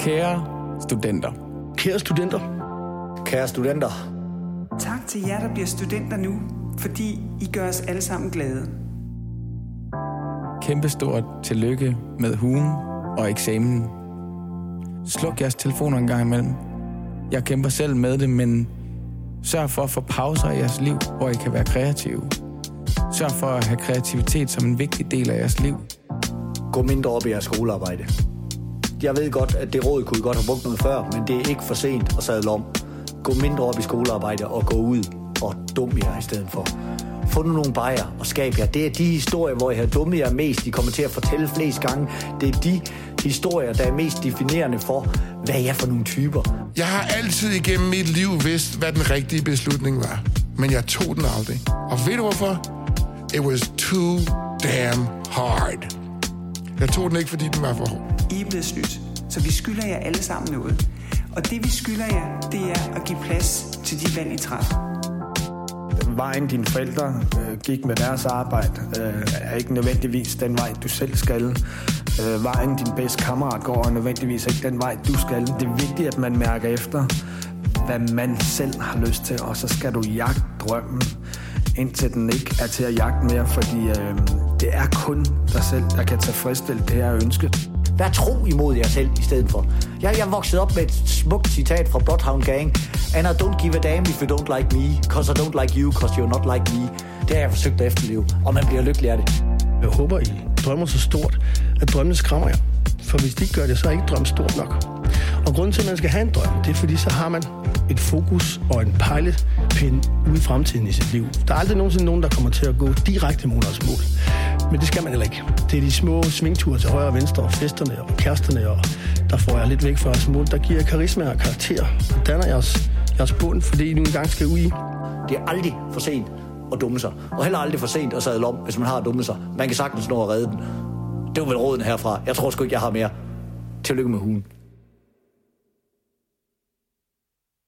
Kære studenter. Kære studenter. Kære studenter. Tak til jer, der bliver studenter nu, fordi I gør os alle sammen glade. Kæmpestort tillykke med hugen og eksamen. Sluk jeres telefoner en gang imellem. Jeg kæmper selv med det, men sørg for at få pauser i jeres liv, hvor I kan være kreative. Sørg for at have kreativitet som en vigtig del af jeres liv. Gå mindre op i jeres skolearbejde. Jeg ved godt, at det råd kunne I godt have brugt noget før, men det er ikke for sent at sadle om. Gå mindre op i skolearbejde og gå ud og dum jer i stedet for. Få nu nogle bajer og skab jer. Det er de historier, hvor I har dummet jer mest. De kommer til at fortælle flest gange. Det er de historier, der er mest definerende for, hvad jeg er for nogle typer. Jeg har altid igennem mit liv vidst, hvad den rigtige beslutning var. Men jeg tog den aldrig. Og ved du hvorfor? It was too damn hard. Jeg tog den ikke, fordi den var for hård. I er blevet snydt, så vi skylder jer alle sammen noget. Og det vi skylder jer, det er at give plads til de valg, I træffer. Vejen dine forældre øh, gik med deres arbejde, øh, er ikke nødvendigvis den vej, du selv skal. Øh, vejen din bedste kammerat går er nødvendigvis ikke den vej, du skal. Det er vigtigt, at man mærker efter, hvad man selv har lyst til, og så skal du jagte drømmen, indtil den ikke er til at jagte mere, fordi øh, det er kun dig selv, der kan tilfredsstille det her ønske. Vær tro imod jer selv i stedet for. Jeg, jeg er vokset op med et smukt citat fra Bloodhound Gang. And I don't give a damn if you don't like me, cause I don't like you, cause you're not like me. Det har jeg forsøgt at efterleve, og man bliver lykkelig af det. Jeg håber, I drømmer så stort, at drømmene skræmmer jer. For hvis de ikke gør det, så er ikke drøm stort nok. Og grunden til, at man skal have en drøm, det er fordi, så har man et fokus og en pejlepind ude i fremtiden i sit liv. Der er aldrig nogensinde nogen, der kommer til at gå direkte mod deres mål. Men det skal man heller ikke. Det er de små svingture til højre og venstre, og festerne og kæresterne, og der får jeg lidt væk fra jeres mål. Der giver jeg karisma og karakter, og danner jeres, jeres bund, fordi I nu engang skal ud i. Det er aldrig for sent at dumme sig. Og heller aldrig for sent at sadle om, hvis man har dummet sig. Man kan sagtens nå at redde den. Det var vel råden herfra. Jeg tror sgu ikke, jeg har mere. Tillykke med hugen.